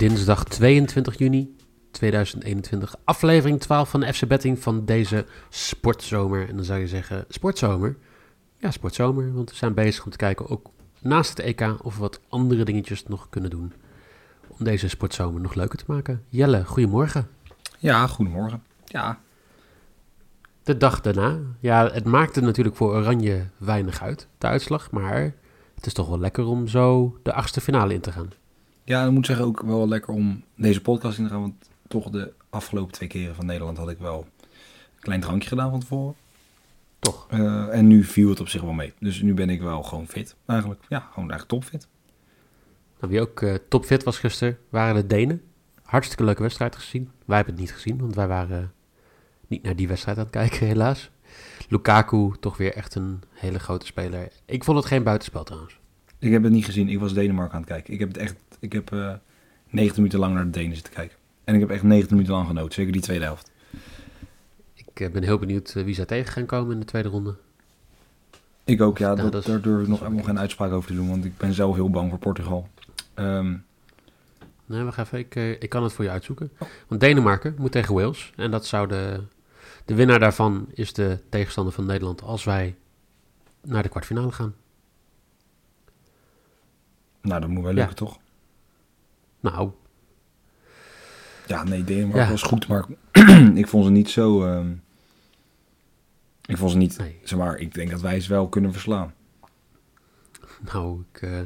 dinsdag 22 juni 2021. Aflevering 12 van de FC Betting van deze sportzomer. En dan zou je zeggen, sportzomer? Ja, sportzomer, want we zijn bezig om te kijken ook naast het EK of we wat andere dingetjes nog kunnen doen. Om deze sportzomer nog leuker te maken. Jelle, goedemorgen. Ja, goedemorgen. Ja, De dag daarna. Ja, het maakte natuurlijk voor Oranje weinig uit, de uitslag. Maar het is toch wel lekker om zo de achtste finale in te gaan. Ja ik moet zeggen ook wel lekker om deze podcast in te gaan. Want toch de afgelopen twee keren van Nederland had ik wel een klein drankje gedaan van tevoren. Toch? Eh, en nu viel het op zich wel mee. Dus nu ben ik wel gewoon fit eigenlijk. Ja, gewoon eigenlijk topfit. Nou, wie ook eh, topfit was gisteren, waren de Denen. Hartstikke leuke wedstrijd gezien. Wij hebben het niet gezien, want wij waren niet naar die wedstrijd aan het kijken, helaas. Lukaku, toch weer echt een hele grote speler. Ik vond het geen buitenspel trouwens. Ik heb het niet gezien. Ik was Denemarken aan het kijken. Ik heb het echt... Ik heb eh 90 minuten lang naar de Denen zitten kijken. En ik heb echt 90 minuten lang genoten. Zeker die tweede helft. Ik eh, ben heel benieuwd eh, wie zij tegen gaan komen in de tweede ronde. Ik ook, ja. Nou, dat, daar durf ik nog helemaal geen uitspraak over te doen. Want ik ben zelf heel bang voor Portugal. Ehm, Nee, wacht even. Ik, ik kan het voor je uitzoeken. Want Denemarken moet tegen Wales. En dat zou de... De winnaar daarvan is de tegenstander van Nederland als wij naar de kwartfinale gaan. nou, dat moet wel Ja. lukken, toch? Nou, Ja, nee, Denemarken Ja. was goed, maar ik vond ze niet zo... ehm, ik vond ze niet... nee. Zeg maar, ik denk dat wij ze wel kunnen verslaan. Nou, ik, eh,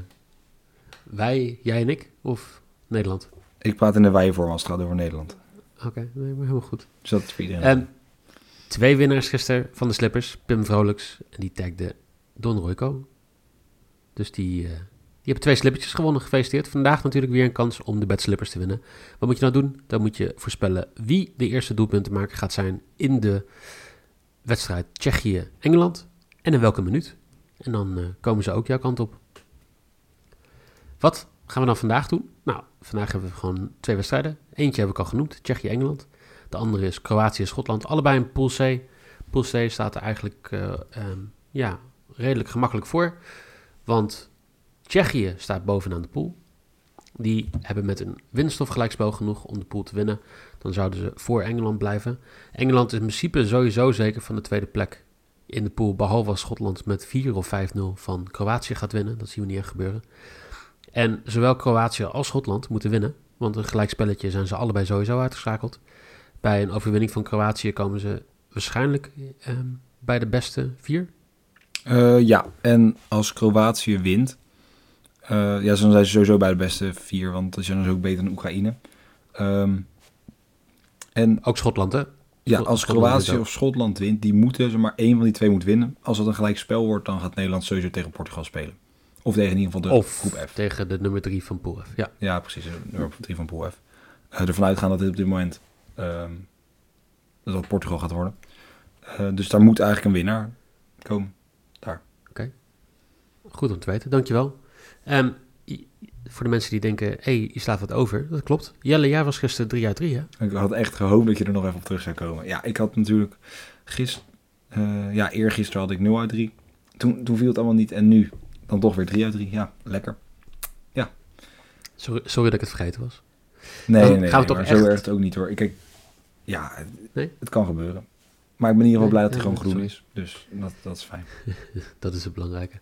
wij, jij en ik? Of Nederland? Ik praat in de wijvorm als het gaat over Nederland. Oké, nee, maar helemaal goed. Dus dat is voor iedereen. En twee winnaars gisteren van de slippers. Pim Vrolijks en die tagde Don Royco. Dus die, eh, die hebben twee slippertjes gewonnen. Gefeliciteerd. Vandaag natuurlijk weer een kans om de slippers te winnen. Wat moet je nou doen? Dan moet je voorspellen wie de eerste doelpuntenmaker gaat zijn in de wedstrijd Tsjechië-Engeland. En in welke minuut. En dan eh, komen ze ook jouw kant op. Wat gaan we dan vandaag doen? Nou, vandaag hebben we gewoon twee wedstrijden. Eentje heb ik al genoemd, Tsjechië-Engeland. De andere is Kroatië-Schotland. Allebei in Pool C. Pool C staat er eigenlijk eh, ehm, ja, redelijk gemakkelijk voor. Want Tsjechië staat bovenaan de pool. Die hebben met een winst gelijkspel genoeg om de pool te winnen. Dan zouden ze voor Engeland blijven. Engeland is in principe sowieso zeker van de tweede plek in de pool. Behalve als Schotland met 4 of 5-0 van Kroatië gaat winnen. Dat zien we niet echt gebeuren. En zowel Kroatië als Schotland moeten winnen. Want een gelijkspelletje zijn ze allebei sowieso uitgeschakeld. Bij een overwinning van Kroatië komen ze waarschijnlijk ehm, bij de beste vier. Eh, ja, en als Kroatië wint... eh, ja, dan zijn ze sowieso bij de beste vier. Want dat is dan ook beter dan Oekraïne. Ehm, en Ook Schotland, hè? ja, als Kroatië of Schotland wint, die moeten ze maar één van die twee moet winnen. Als het een gelijk spel wordt, dan gaat Nederland sowieso tegen Portugal spelen. Of tegen in ieder geval de of groep F. tegen de nummer drie van Pool F. Ja, Ja, precies. de Nummer 3 van Pool F. Eh ervan uitgaan dat dit op dit moment ehm, dat het Portugal gaat worden. Eh, dus daar moet eigenlijk een winnaar komen. goed om te weten. Dankjewel. I- voor de mensen die denken, hé, hey, je slaat wat over. Dat klopt. Jelle, jij was gisteren 3 uit 3, hè? Ik had echt gehoopt dat je er nog even op terug zou komen. Ja, ik had natuurlijk gisteren, ja, eergisteren had ik 0 uit 3. Toen, toen viel het allemaal niet en nu dan toch weer 3 uit 3. Ja, lekker. Sorry, sorry dat ik het vergeten was. Nee, Dan nee, nee, gaan we toch echt- zo erg het ook niet hoor. Ik, kijk, ja, het, Nee? het kan gebeuren. Maar ik ben in ieder geval blij dat hij nee, gewoon groen sorry. is. Dus dat, dat is fijn. Dat is het belangrijke.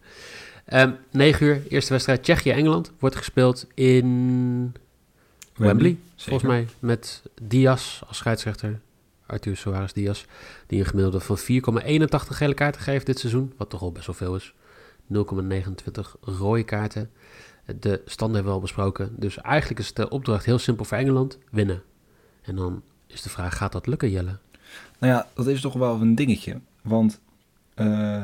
Ehm 9 uur, eerste wedstrijd Tsjechië-Engeland. Wordt gespeeld in Wembley. Volgens mij met Diaz als scheidsrechter. Arthur Soares Diaz. Die een gemiddelde van 4,81 gele kaarten geeft dit seizoen. Wat toch al best wel veel is. 0,29 rode kaarten. De stand hebben we al besproken. Dus eigenlijk is de opdracht heel simpel voor Engeland. Winnen. En dan is de vraag, gaat dat lukken Jelle? Nou ja, dat is toch wel een dingetje. Want, eh,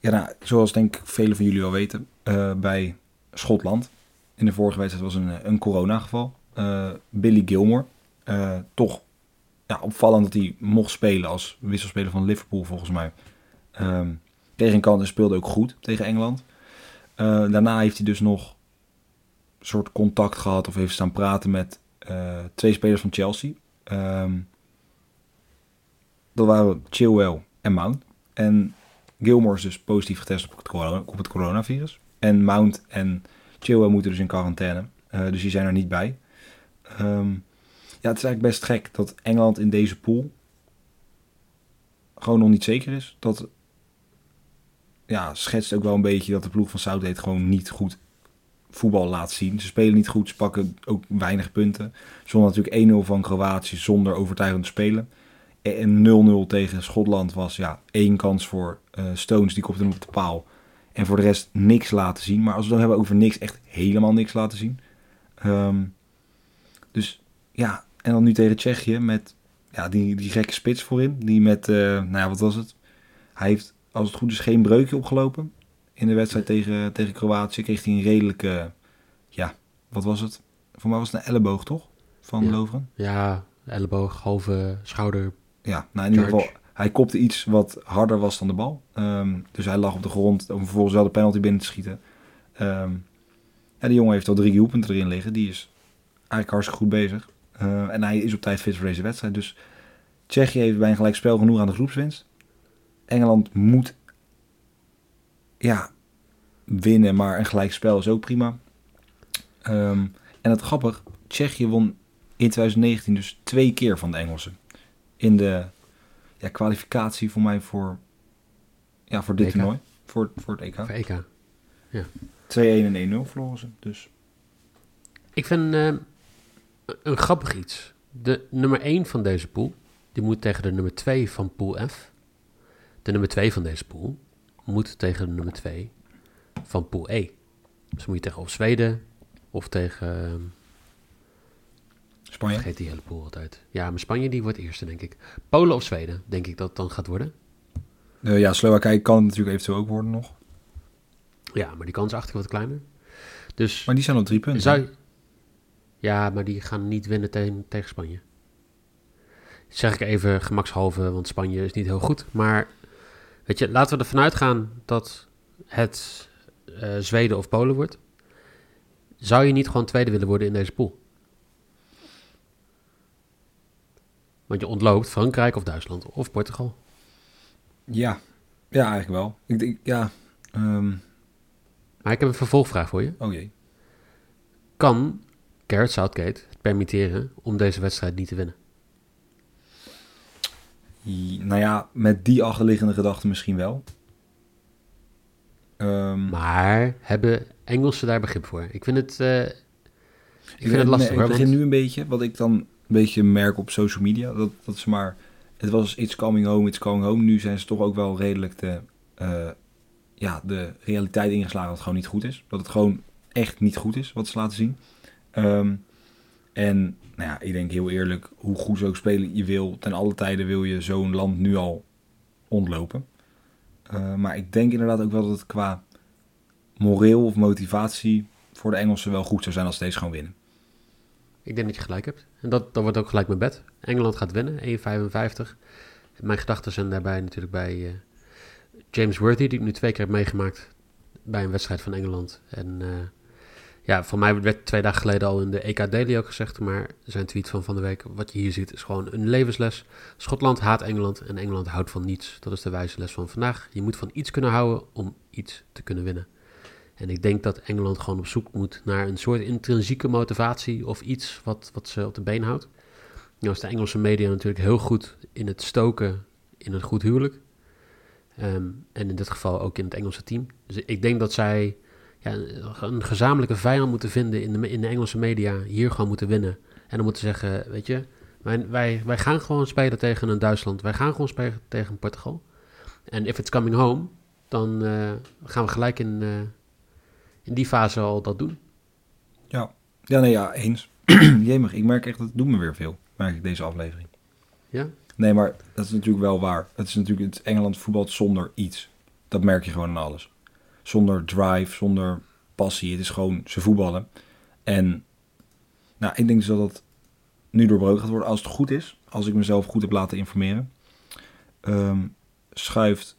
ja, nou, zoals denk ik velen van jullie al weten, eh, bij Schotland, in de vorige wedstrijd was een, een coronageval. Eh Billy Gilmore, eh, toch ja, opvallend dat hij mocht spelen als wisselspeler van Liverpool volgens mij. Ehm kreeg een kans en speelde ook goed tegen Engeland. Eh, daarna heeft hij dus nog een soort contact gehad of heeft staan praten met eh, twee spelers van Chelsea. Ehm, dat waren Chilwell en Mount. En Gilmore is dus positief getest op het, op het coronavirus. En Mount en Chilwell moeten dus in quarantaine. Eh, dus die zijn er niet bij. Ehm, ja, het is eigenlijk best gek dat Engeland in deze pool gewoon nog niet zeker is. Dat ja, schetst ook wel een beetje dat de ploeg van Southgate gewoon niet goed voetbal laat zien. Ze spelen niet goed, ze pakken ook weinig punten. Zonder natuurlijk 1-0 van Kroatië zonder overtuigend spelen. En 0-0 tegen Schotland was ja, één kans voor uh, Stones, die kopte hem op de paal. En voor de rest niks laten zien. Maar als we het dan hebben over niks, echt helemaal niks laten zien. Ehm, dus ja, en dan nu tegen Tsjechië met ja, die, die gekke spits voorin. Die met, uh, nou ja, wat was het? Hij heeft, als het goed is, geen breukje opgelopen. In de wedstrijd tegen, tegen Kroatië kreeg hij een redelijke, ja, wat was het? Voor mij was het een elleboog, toch? Van Ja. Loveren. Ja, elleboog, halve schouder. Ja, nou in ieder geval, hij kopte iets wat harder was dan de bal. Ehm, dus hij lag op de grond om vervolgens wel de penalty binnen te schieten. Ehm ja, die jongen heeft al drie doelpunten erin liggen. Die is eigenlijk hartstikke goed bezig. Eh, en hij is op tijd fit voor deze wedstrijd. Dus Tsjechië heeft bij een gelijkspel genoeg aan de groepswinst. Engeland moet ja, winnen, maar een gelijkspel is ook prima. Ehm, en het grappig, Tsjechië won in 2019 dus twee keer van de Engelsen. In de ja, kwalificatie voor mij voor, ja, voor dit EK. toernooi. Voor, voor het EK. 2-1 Voor EK. en 1-0 verloren ze. Dus Ik vind eh, een grappig iets. De nummer 1 van deze pool, die moet tegen de nummer 2 van pool F. De nummer 2 van deze pool moet tegen de nummer 2 van pool E. Dus moet je tegen of Zweden of tegen... Spanje. vergeet die hele pool altijd. Ja, maar Spanje die wordt eerste, denk ik. Polen of Zweden, denk ik dat het dan gaat worden. Eh, ja, Slowakije kan natuurlijk eventueel ook worden nog. Ja, maar die kans is eigenlijk wat kleiner. Dus Maar die zijn op drie punten. Zou Ja, maar die gaan niet winnen tegen, tegen Spanje. Zeg ik even gemakshalve, want Spanje is niet heel goed. Maar weet je, laten we ervan uitgaan dat het eh, Zweden of Polen wordt. Zou je niet gewoon tweede willen worden in deze pool? Want je ontloopt Frankrijk of Duitsland of Portugal. Ja. ja, eigenlijk wel. Ik denk, ja. ehm, Maar ik heb een vervolgvraag voor je. oh jee. Kan Gareth Southgate het permitteren om deze wedstrijd niet te winnen? Nou ja, met die achterliggende gedachte misschien wel. Ehm, Maar hebben Engelsen daar begrip voor? Ik vind het, eh, ik vind het lastig nee. Ik begin want- nu een beetje, wat ik dan beetje merk op social media, dat, dat ze maar, het was it's coming home, it's coming home. Nu zijn ze toch ook wel redelijk de, eh, ja, de realiteit ingeslagen dat het gewoon niet goed is. Dat het gewoon echt niet goed is wat ze laten zien. Ehm, en nou ja, ik denk heel eerlijk, hoe goed ze ook spelen je wil, ten alle tijden wil je zo'n land nu al ontlopen. Eh, maar ik denk inderdaad ook wel dat het qua moreel of motivatie voor de Engelsen wel goed zou zijn als ze deze gewoon winnen. Ik denk dat je gelijk hebt. En dat, dat wordt ook gelijk mijn bed. Engeland gaat winnen, 1,55. Mijn gedachten zijn daarbij natuurlijk bij eh, James Worthy, die ik nu twee keer heb meegemaakt bij een wedstrijd van Engeland. En eh, ja, voor mij werd twee dagen geleden al in de EK Daily ook gezegd, maar zijn tweet van van de week, wat je hier ziet, is gewoon een levensles. Schotland haat Engeland en Engeland houdt van niets. Dat is de wijze les van vandaag. Je moet van iets kunnen houden om iets te kunnen winnen. En ik denk dat Engeland gewoon op zoek moet naar een soort intrinsieke motivatie of iets wat, wat ze op de been houdt. Nou is de Engelse media natuurlijk heel goed in het stoken in een goed huwelijk. Ehm, en in dit geval ook in het Engelse team. Dus ik denk dat zij ja, een gezamenlijke vijand moeten vinden in de, in de Engelse media. Hier gewoon moeten winnen. En dan moeten zeggen, weet je, wij, wij, wij gaan gewoon spelen tegen een Duitsland. Wij gaan gewoon spelen tegen Portugal. En if it's coming home, dan eh, gaan we gelijk in, eh, in die fase al dat doen. Ja, ja nee, ja, eens. Jemig, ik merk echt, dat het doet me weer veel, merk ik deze aflevering. Ja? Nee, maar dat is natuurlijk wel waar. Het is natuurlijk het Engeland voetbalt zonder iets. Dat merk je gewoon aan alles. Zonder drive, zonder passie. Het is gewoon, ze voetballen. En nou, ik denk dus dat dat nu doorbroken gaat worden. Als het goed is, als ik mezelf goed heb laten informeren, ehm, schuift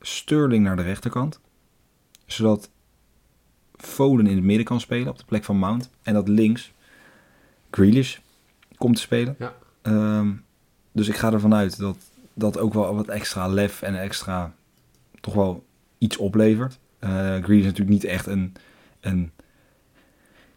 Sterling naar de rechterkant. Zodat Foden in het midden kan spelen op de plek van Mount. En dat links Grealish komt te spelen. Ja. Ehm, dus ik ga ervan uit dat dat ook wel wat extra lef en extra toch wel iets oplevert. Eh Grealish is natuurlijk niet echt een, een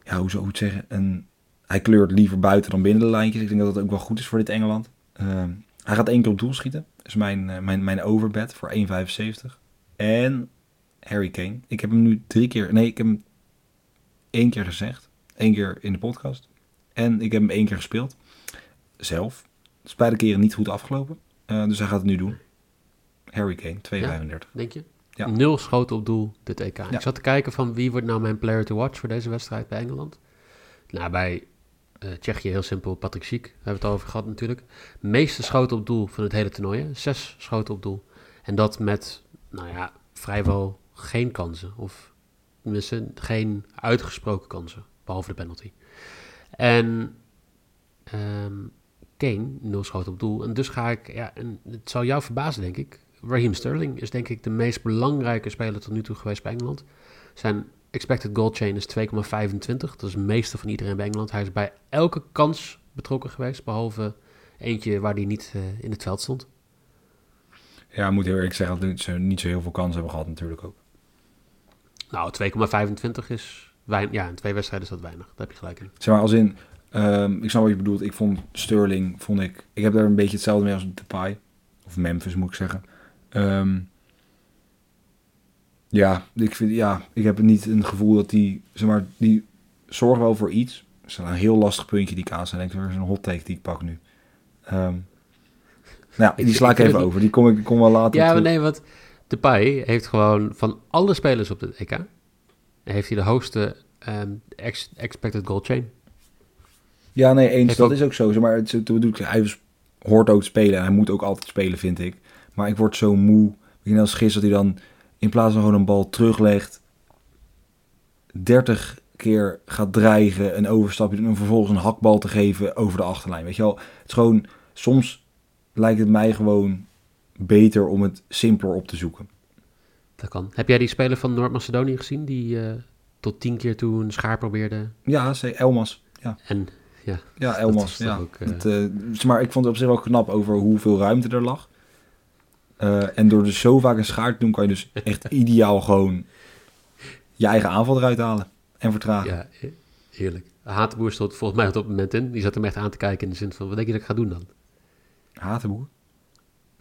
ja, hoe zou ik het zeggen? Een, hij kleurt liever buiten dan binnen de lijntjes. Ik denk dat dat ook wel goed is voor dit Engeland. Ehm, hij gaat één keer op doel schieten. Dat is mijn, eh, mijn, mijn overbed voor 1,75. En Harry Kane. Ik heb hem nu drie keer... Nee, ik heb hem één keer gezegd. Eén keer in de podcast. En ik heb hem één keer gespeeld. Zelf. is beide keren niet goed afgelopen. Uh, dus hij gaat het nu doen. Harry Kane, 2,35. denk je? Ja. Nul schoten op doel dit EK. Ik zat te kijken van wie wordt nou mijn player to watch voor deze wedstrijd bij Engeland. Nou, bij uh, Tsjechië heel simpel, Patrick Schiek, hebben we het over gehad natuurlijk. Meeste schoten op doel van het hele toernooi, hè? zes schoten op doel. En dat met, nou ja, vrijwel geen kansen. Of tenminste geen uitgesproken kansen, behalve de penalty. En um, Kane, nul schoten op doel. En dus ga ik, ja, en het zal jou verbazen denk ik. Raheem Sterling is denk ik de meest belangrijke speler tot nu toe geweest bij Engeland. Zijn expected goal chain is 2,25. Dat is het meeste van iedereen bij Engeland. Hij is bij elke kans betrokken geweest, behalve eentje waar hij niet uh, in het veld stond. Ja, moet heel eerlijk zeggen dat ze niet zo heel veel kansen hebben gehad natuurlijk ook. Nou, 2,25 is weinig. Ja, in twee wedstrijden is dat weinig. Daar heb je gelijk in. Zeg maar, als in, um, ik snap wat je bedoelt. Ik vond Sterling, vond ik, ik heb daar een beetje hetzelfde mee als Depay. Of Memphis moet ik zeggen. Um, ja, ik vind, ja, ik heb niet een gevoel dat die, zeg maar, die zorgen wel voor iets. Dat is een heel lastig puntje die kaas. En denk ik, er is een hot take die ik pak nu. Um, nou, die sla ik, even over. Die kom ik kom wel later Ja, maar nee, want Depay heeft gewoon van alle spelers op de EK... heeft hij de hoogste um, ex expected goal chain. Ja, nee, eens. dat is ook zo. Maar het, het, het, hij hoort ook te spelen. En hij moet ook altijd spelen, vind ik. Maar ik word zo moe. Ik als gisteren dat hij dan in plaats van gewoon een bal teruglegt, 30 keer gaat dreigen, een overstapje doen en vervolgens een hakbal te geven over de achterlijn. Weet je wel, het is gewoon, soms lijkt het mij gewoon beter om het simpeler op te zoeken. Dat kan. Heb jij die speler van Noord-Macedonië gezien die uh, tot tien keer toe een schaar probeerde? Ja, zei Elmas. Ja. En ja, ja Elmas. Ja. Ook, uh... het, uh, maar ik vond het op zich wel knap over hoeveel ruimte er lag. En door dus zo vaak een schaar te doen, kan je dus echt ideaal gewoon je eigen aanval eruit halen en vertragen. Ja, heerlijk. Hatenboer stond volgens mij op het moment in. Die zat hem echt aan te kijken in de zin van, wat denk je dat ik ga doen dan? Hatenboer?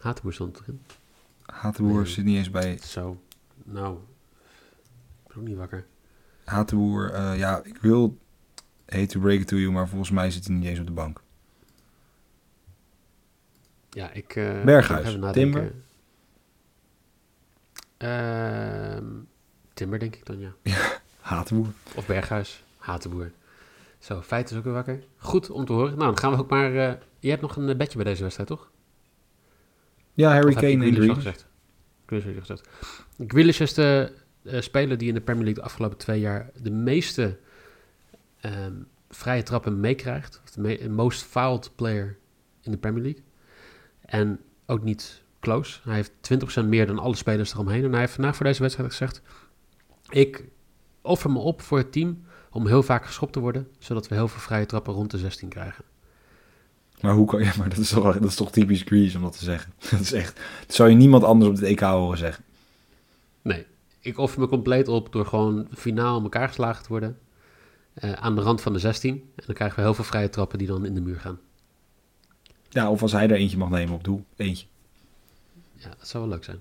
Hatenboer stond erin. Hatenboer nee. zit niet eens bij... Zo, nou, ik ben ook niet wakker. Hatenboer, uh, ja, ik wil hate to break it to you, maar volgens mij zit hij niet eens op de bank. Ja, ik... Uh, Berghuis, Timber? Uh, timber, denk ik dan, ja. ja Hatenboer. Of Berghuis, Hatenboer. Zo, feit is ook weer wakker. Goed om te horen. Nou, dan gaan we ook maar... Uh, je hebt nog een bedje bij deze wedstrijd, toch? Ja, Harry Kane en Grealish. gezegd. Grealish gezegd. Grealish is de uh, speler die in de Premier League de afgelopen twee jaar de meeste um, vrije trappen meekrijgt. De most fouled player in de Premier League. En ook niet close. Hij heeft 20% meer dan alle spelers eromheen. En hij heeft vandaag voor deze wedstrijd gezegd... Ik offer me op voor het team om heel vaak geschopt te worden... zodat we heel veel vrije trappen rond de 16 krijgen. Maar hoe kan je... Maar dat is toch, dat is toch typisch Grease om dat te zeggen. Dat is echt... Dat zou je niemand anders op het EK horen zeggen. Nee. Ik offer me compleet op door gewoon finaal in elkaar geslagen te worden... Uh, aan de rand van de 16. En dan krijgen we heel veel vrije trappen die dan in de muur gaan. Ja, of als hij er eentje mag nemen op doel. Eentje. Ja, dat zou wel leuk zijn.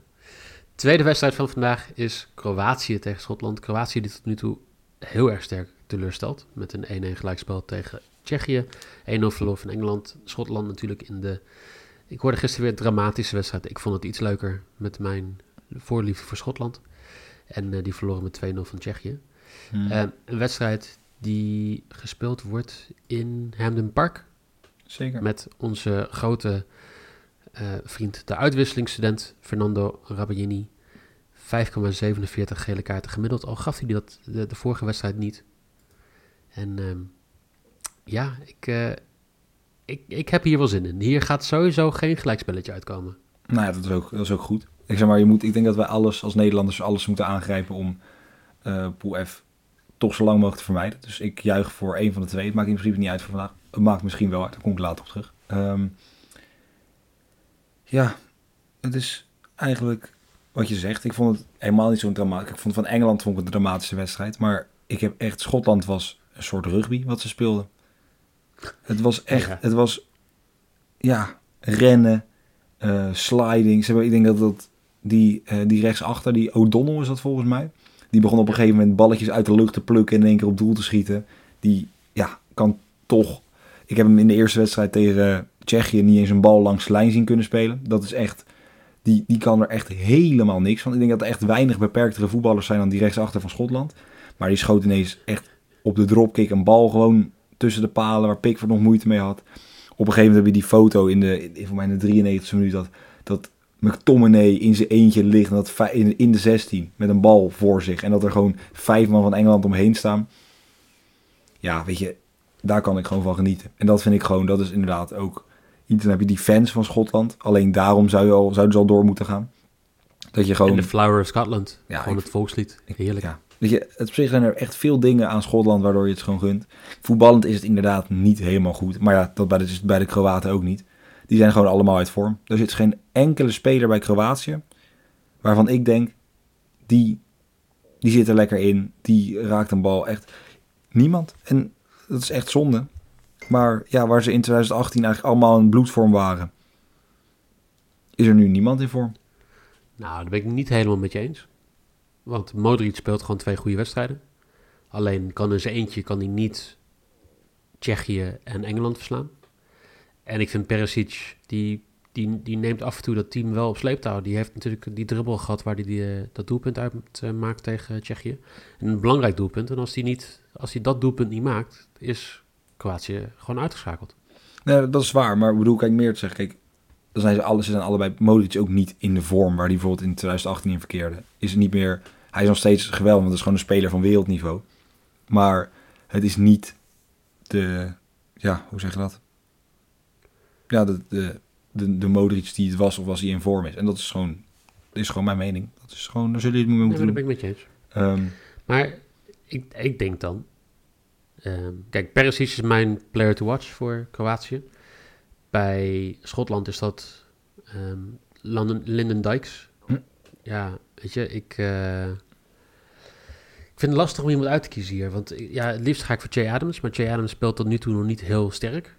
Tweede wedstrijd van vandaag is Kroatië tegen Schotland. Kroatië die tot nu toe heel erg sterk teleurstelt. Met een 1-1 gelijkspel tegen Tsjechië. 1-0 verloor van Engeland. Schotland natuurlijk in de... Ik hoorde gisteren weer een dramatische wedstrijd. Ik vond het iets leuker met mijn voorliefde voor Schotland. En uh, die verloren met 2-0 van Tsjechië. Hmm. Uh, een wedstrijd die gespeeld wordt in Hampden Park. Zeker. Met onze grote uh, vriend, de uitwisselingsstudent Fernando Rabagini. 5,47 gele kaarten gemiddeld. Al gaf hij dat de, de vorige wedstrijd niet. En um, ja, ik, uh, ik, ik heb hier wel zin in. Hier gaat sowieso geen gelijkspelletje uitkomen. Nou ja, dat is ook, dat is ook goed. Ik zeg maar, je moet, ik denk dat wij alles als Nederlanders alles moeten aangrijpen om uh, F toch zo lang mogelijk te vermijden. Dus ik juich voor één van de twee. Het maakt in principe niet uit voor vandaag. Het maakt misschien wel uit, daar kom ik later op terug. Um, ja, het is eigenlijk wat je zegt. Ik vond het helemaal niet zo'n dramatisch. Ik vond van Engeland vond ik een dramatische wedstrijd. Maar ik heb echt, Schotland was een soort rugby wat ze speelden. Het was echt, Ja. het was, ja, rennen, eh, sliding. Ze hebben, ik denk dat dat die, eh, die rechtsachter, die O'Donnell is dat volgens mij. Die begon op een gegeven moment balletjes uit de lucht te plukken en in één keer op doel te schieten. Die, ja, kan toch... Ik heb hem in de eerste wedstrijd tegen Tsjechië niet eens een bal langs de lijn zien kunnen spelen. Dat is echt... Die, die kan er echt helemaal niks van. Ik denk dat er echt weinig beperktere voetballers zijn dan die rechtsachter van Schotland. Maar die schoot ineens echt op de dropkick een bal gewoon tussen de palen waar Pickford nog moeite mee had. Op een gegeven moment heb je die foto in de, in, voor mij in de 93 minuut dat, dat McTominay in zijn eentje ligt en dat in, in de 16 met een bal voor zich. En dat er gewoon vijf man van Engeland omheen staan. Ja, weet je, daar kan ik gewoon van genieten. En dat vind ik gewoon, dat is inderdaad ook iets. Dan heb je die fans van Schotland. Alleen daarom zou je al, zouden ze al door moeten gaan. Dat je gewoon... En de Flower of Scotland. Ja, gewoon ik- het volkslied. Heerlijk. Ja. Weet je, het op zich zijn er echt veel dingen aan Schotland waardoor je het gewoon gunt. Voetballend is het inderdaad niet helemaal goed. Maar ja, dat bij de, bij de Kroaten ook niet. Die zijn gewoon allemaal uit vorm. Er zit geen enkele speler bij Kroatië waarvan ik denk, die, die zit er lekker in. Die raakt een bal echt. Niemand. En dat is echt zonde. Maar ja, waar ze in 2018 eigenlijk allemaal in bloedvorm waren, is er nu niemand in vorm. Nou, daar ben ik niet helemaal met je eens. Want Modric speelt gewoon twee goede wedstrijden. Alleen kan in zijn eentje kan hij niet Tsjechië en Engeland verslaan. En ik vind Perisic, die, die, die neemt af en toe dat team wel op sleeptouw. Die heeft natuurlijk die dribbel gehad waar hij die, eh, dat doelpunt uit eh, maakt tegen Tsjechië. En een belangrijk doelpunt. En als hij, niet, als dat doelpunt niet maakt, is Kroatië gewoon uitgeschakeld. Nee, dat is waar. Maar ik bedoel, kijk meer te zeggen. Kijk, dan zijn ze, alle, ze zijn allebei Modric ook niet in de vorm waar hij bijvoorbeeld in 2018 in verkeerde. Is niet meer. Hij is nog steeds geweldig, want het is gewoon een speler van wereldniveau. Maar het is niet de. Ja, hoe zeg je dat? Ja, de, de, de, de Modric die het was of was hij in vorm is. En dat is gewoon. Dat is gewoon mijn mening. Dat is gewoon. Daar zullen jullie het mee moeten ben doen. ik met je eens. Ehm, Maar ik, ik denk dan... ehm, kijk, Perisic is mijn player to watch voor Kroatië. Bij Schotland is dat London, Lyndon Dykes. Hm. Ja, weet je, ik... eh, ik vind het lastig om iemand uit te kiezen hier. Want ja, het liefst ga ik voor Jay Adams. Maar Jay Adams speelt tot nu toe nog niet heel sterk.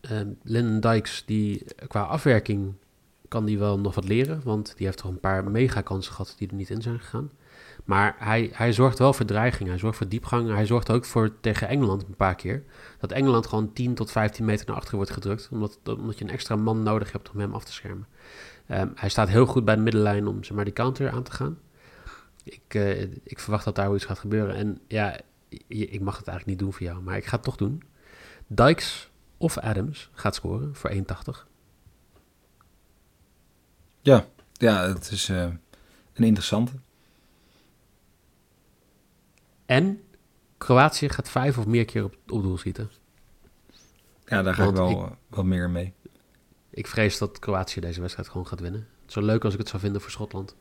Ehm Lyndon Dykes, die qua afwerking kan die wel nog wat leren. Want die heeft toch een paar mega kansen gehad die er niet in zijn gegaan. Maar hij, hij zorgt wel voor dreiging, hij zorgt voor diepgang. Hij zorgt ook voor tegen Engeland een paar keer. Dat Engeland gewoon 10 tot 15 meter naar achter wordt gedrukt. Omdat, omdat je een extra man nodig hebt om hem af te schermen. Ehm, hij staat heel goed bij de middenlijn om zeg maar, die counter aan te gaan. Ik, eh, ik verwacht dat daar iets gaat gebeuren. En ja, ik mag het eigenlijk niet doen voor jou, maar ik ga het toch doen. Dykes of Adams gaat scoren voor 1,80. ja, ja, het is eh, een interessante. En Kroatië gaat vijf of meer keer op, op doel schieten. Ja, daar ga ik wel eh, wat meer mee. Ik vrees dat Kroatië deze wedstrijd gewoon gaat winnen. Zo leuk als ik het zou vinden voor Schotland,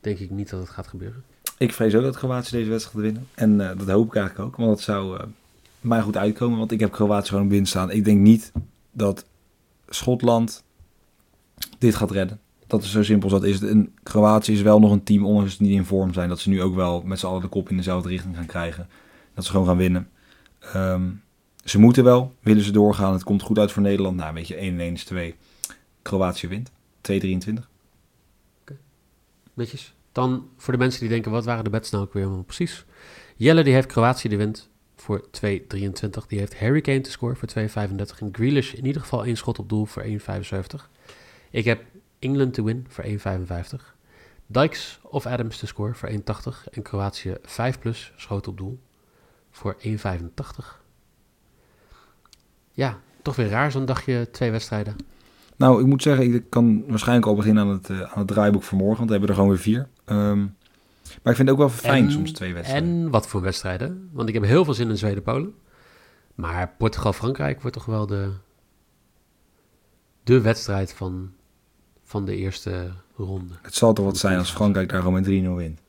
denk ik niet dat het gaat gebeuren. Ik vrees ook dat Kroatië deze wedstrijd gaat winnen. En eh, dat hoop ik eigenlijk ook. Want dat zou eh, mij goed uitkomen. Want ik heb Kroatië gewoon op staan. Ik denk niet dat Schotland dit gaat redden. Dat is zo simpel als dat is. En Kroatië is wel nog een team, ondanks ze niet in vorm zijn. Dat ze nu ook wel met z'n allen de kop in dezelfde richting gaan krijgen. Dat ze gewoon gaan winnen. Ehm, ze moeten wel. Willen ze doorgaan. Het komt goed uit voor Nederland. Nou, weet je, 1-1 is 2. Kroatië wint. 2-23. Netjes. Dan voor de mensen die denken, wat waren de bets nou ook weer helemaal precies? Jelle die heeft Kroatië die wint voor 2,23. Die heeft Harry Kane te scoren voor 2,35. En Grealish in ieder geval één schot op doel voor 1,75. Ik heb England te win voor 1,55. Dykes of Adams te scoren voor 1,80. En Kroatië 5 plus schoot op doel voor 1,85. Ja, toch weer raar zo'n dagje twee wedstrijden. Nou, ik moet zeggen, ik kan waarschijnlijk al beginnen aan het, eh, aan het draaiboek voor morgen, want we hebben er gewoon weer vier. Ehm, maar ik vind het ook wel fijn En- soms twee wedstrijden. En wat voor wedstrijden? Want ik heb heel veel zin in Zweden-Polen. Maar Portugal-Frankrijk wordt toch wel de, de wedstrijd van, van de eerste ronde. Het zal toch wat zijn als Frankrijk daar gewoon met 3-0 wint.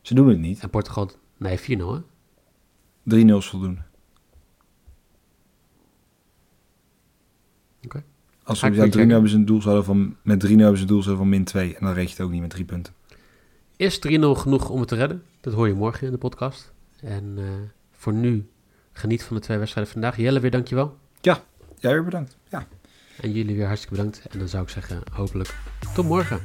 Ze doen het niet. 3-0 En Portugal, nee, 4-0 hè? is voldoende. Oké. Als ja, je 3-0 checken. hebben ze een doelsaldo van, met 3-0 hebben ze een doelsaldo van min 2. En dan reed je het ook niet met drie punten. Is 3-0 genoeg om het te redden? Dat hoor je morgen in de podcast. En eh, voor nu, geniet van de twee wedstrijden vandaag. Jelle, weer dankjewel. Jij weer bedankt. Ja. En jullie weer hartstikke bedankt. En dan zou ik zeggen, hopelijk tot morgen.